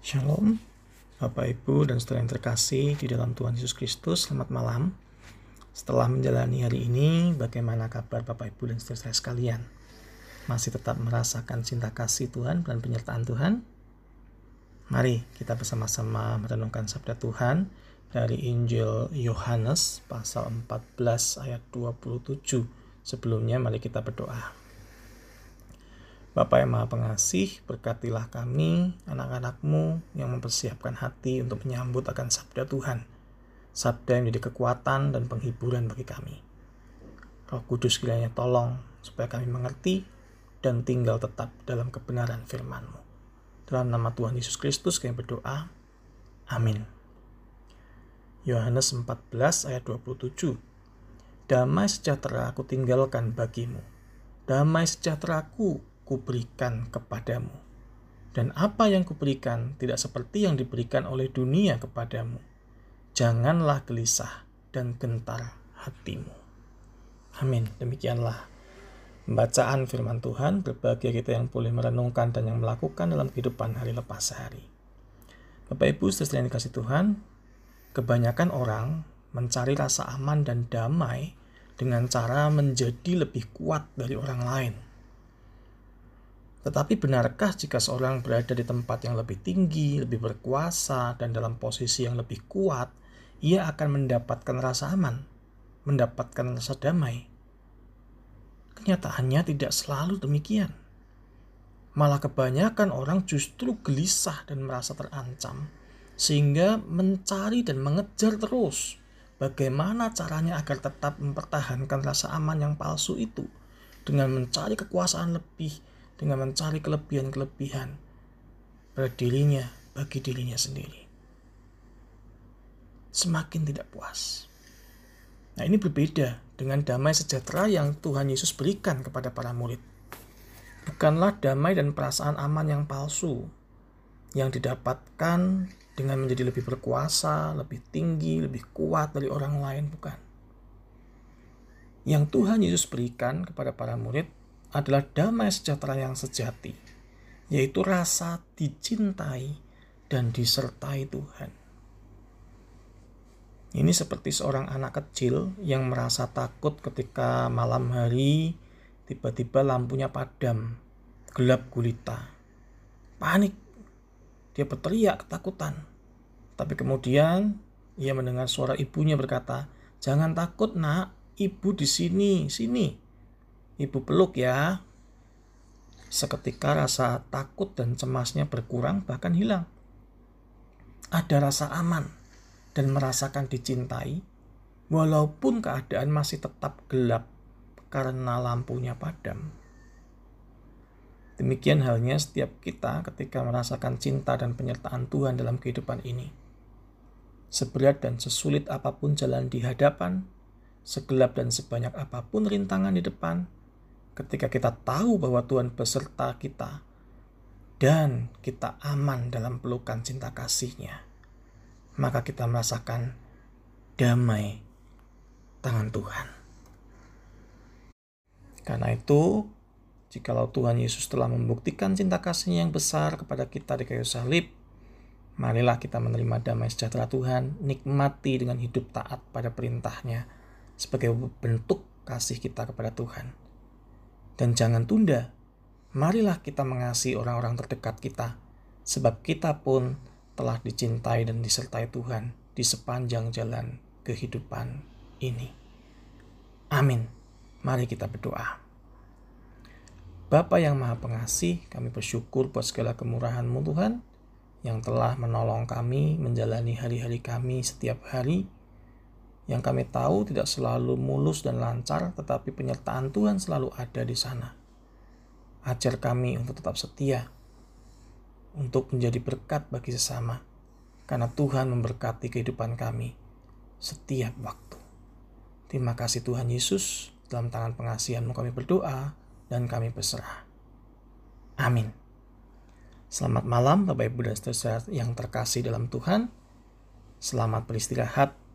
Shalom, Bapak Ibu dan saudara yang terkasih di dalam Tuhan Yesus Kristus, selamat malam. Setelah menjalani hari ini, bagaimana kabar Bapak Ibu dan saudara sekalian? Masih tetap merasakan cinta kasih Tuhan dan penyertaan Tuhan? Mari kita bersama-sama merenungkan sabda Tuhan dari Injil Yohanes pasal 14 ayat 27. Sebelumnya mari kita berdoa. Bapak yang Maha Pengasih, berkatilah kami, anak-anakmu yang mempersiapkan hati untuk menyambut akan sabda Tuhan. Sabda yang menjadi kekuatan dan penghiburan bagi kami. Roh Kudus kiranya tolong supaya kami mengerti dan tinggal tetap dalam kebenaran firman-Mu. Dalam nama Tuhan Yesus Kristus kami berdoa. Amin. Yohanes 14 ayat 27 Damai sejahtera aku tinggalkan bagimu. Damai sejahteraku kuberikan kepadamu. Dan apa yang kuberikan tidak seperti yang diberikan oleh dunia kepadamu. Janganlah gelisah dan gentar hatimu. Amin. Demikianlah pembacaan firman Tuhan. Berbahagia kita yang boleh merenungkan dan yang melakukan dalam kehidupan hari lepas sehari. Bapak Ibu, setelah dikasih Tuhan, kebanyakan orang mencari rasa aman dan damai dengan cara menjadi lebih kuat dari orang lain tetapi benarkah jika seorang berada di tempat yang lebih tinggi, lebih berkuasa, dan dalam posisi yang lebih kuat, ia akan mendapatkan rasa aman, mendapatkan rasa damai? Kenyataannya tidak selalu demikian. Malah kebanyakan orang justru gelisah dan merasa terancam, sehingga mencari dan mengejar terus bagaimana caranya agar tetap mempertahankan rasa aman yang palsu itu dengan mencari kekuasaan lebih, dengan mencari kelebihan-kelebihan pada dirinya bagi dirinya sendiri. Semakin tidak puas. Nah ini berbeda dengan damai sejahtera yang Tuhan Yesus berikan kepada para murid. Bukanlah damai dan perasaan aman yang palsu yang didapatkan dengan menjadi lebih berkuasa, lebih tinggi, lebih kuat dari orang lain, bukan. Yang Tuhan Yesus berikan kepada para murid adalah damai sejahtera yang sejati, yaitu rasa dicintai dan disertai Tuhan. Ini seperti seorang anak kecil yang merasa takut ketika malam hari tiba-tiba lampunya padam, gelap gulita. Panik. Dia berteriak ketakutan. Tapi kemudian ia mendengar suara ibunya berkata, "Jangan takut, Nak. Ibu di sini, sini." Ibu peluk ya. Seketika rasa takut dan cemasnya berkurang bahkan hilang. Ada rasa aman dan merasakan dicintai walaupun keadaan masih tetap gelap karena lampunya padam. Demikian halnya setiap kita ketika merasakan cinta dan penyertaan Tuhan dalam kehidupan ini. Seberat dan sesulit apa pun jalan di hadapan, segelap dan sebanyak apa pun rintangan di depan, ketika kita tahu bahwa Tuhan beserta kita dan kita aman dalam pelukan cinta kasihnya, maka kita merasakan damai tangan Tuhan. Karena itu, jikalau Tuhan Yesus telah membuktikan cinta kasihnya yang besar kepada kita di kayu salib, marilah kita menerima damai sejahtera Tuhan, nikmati dengan hidup taat pada perintahnya sebagai bentuk kasih kita kepada Tuhan. Dan jangan tunda, marilah kita mengasihi orang-orang terdekat kita, sebab kita pun telah dicintai dan disertai Tuhan di sepanjang jalan kehidupan ini. Amin. Mari kita berdoa. Bapa yang Maha Pengasih, kami bersyukur buat segala kemurahan-Mu Tuhan yang telah menolong kami menjalani hari-hari kami setiap hari yang kami tahu tidak selalu mulus dan lancar, tetapi penyertaan Tuhan selalu ada di sana. Ajar kami untuk tetap setia, untuk menjadi berkat bagi sesama, karena Tuhan memberkati kehidupan kami setiap waktu. Terima kasih Tuhan Yesus, dalam tangan pengasihanmu kami berdoa dan kami berserah. Amin. Selamat malam Bapak Ibu dan Saudara yang terkasih dalam Tuhan. Selamat beristirahat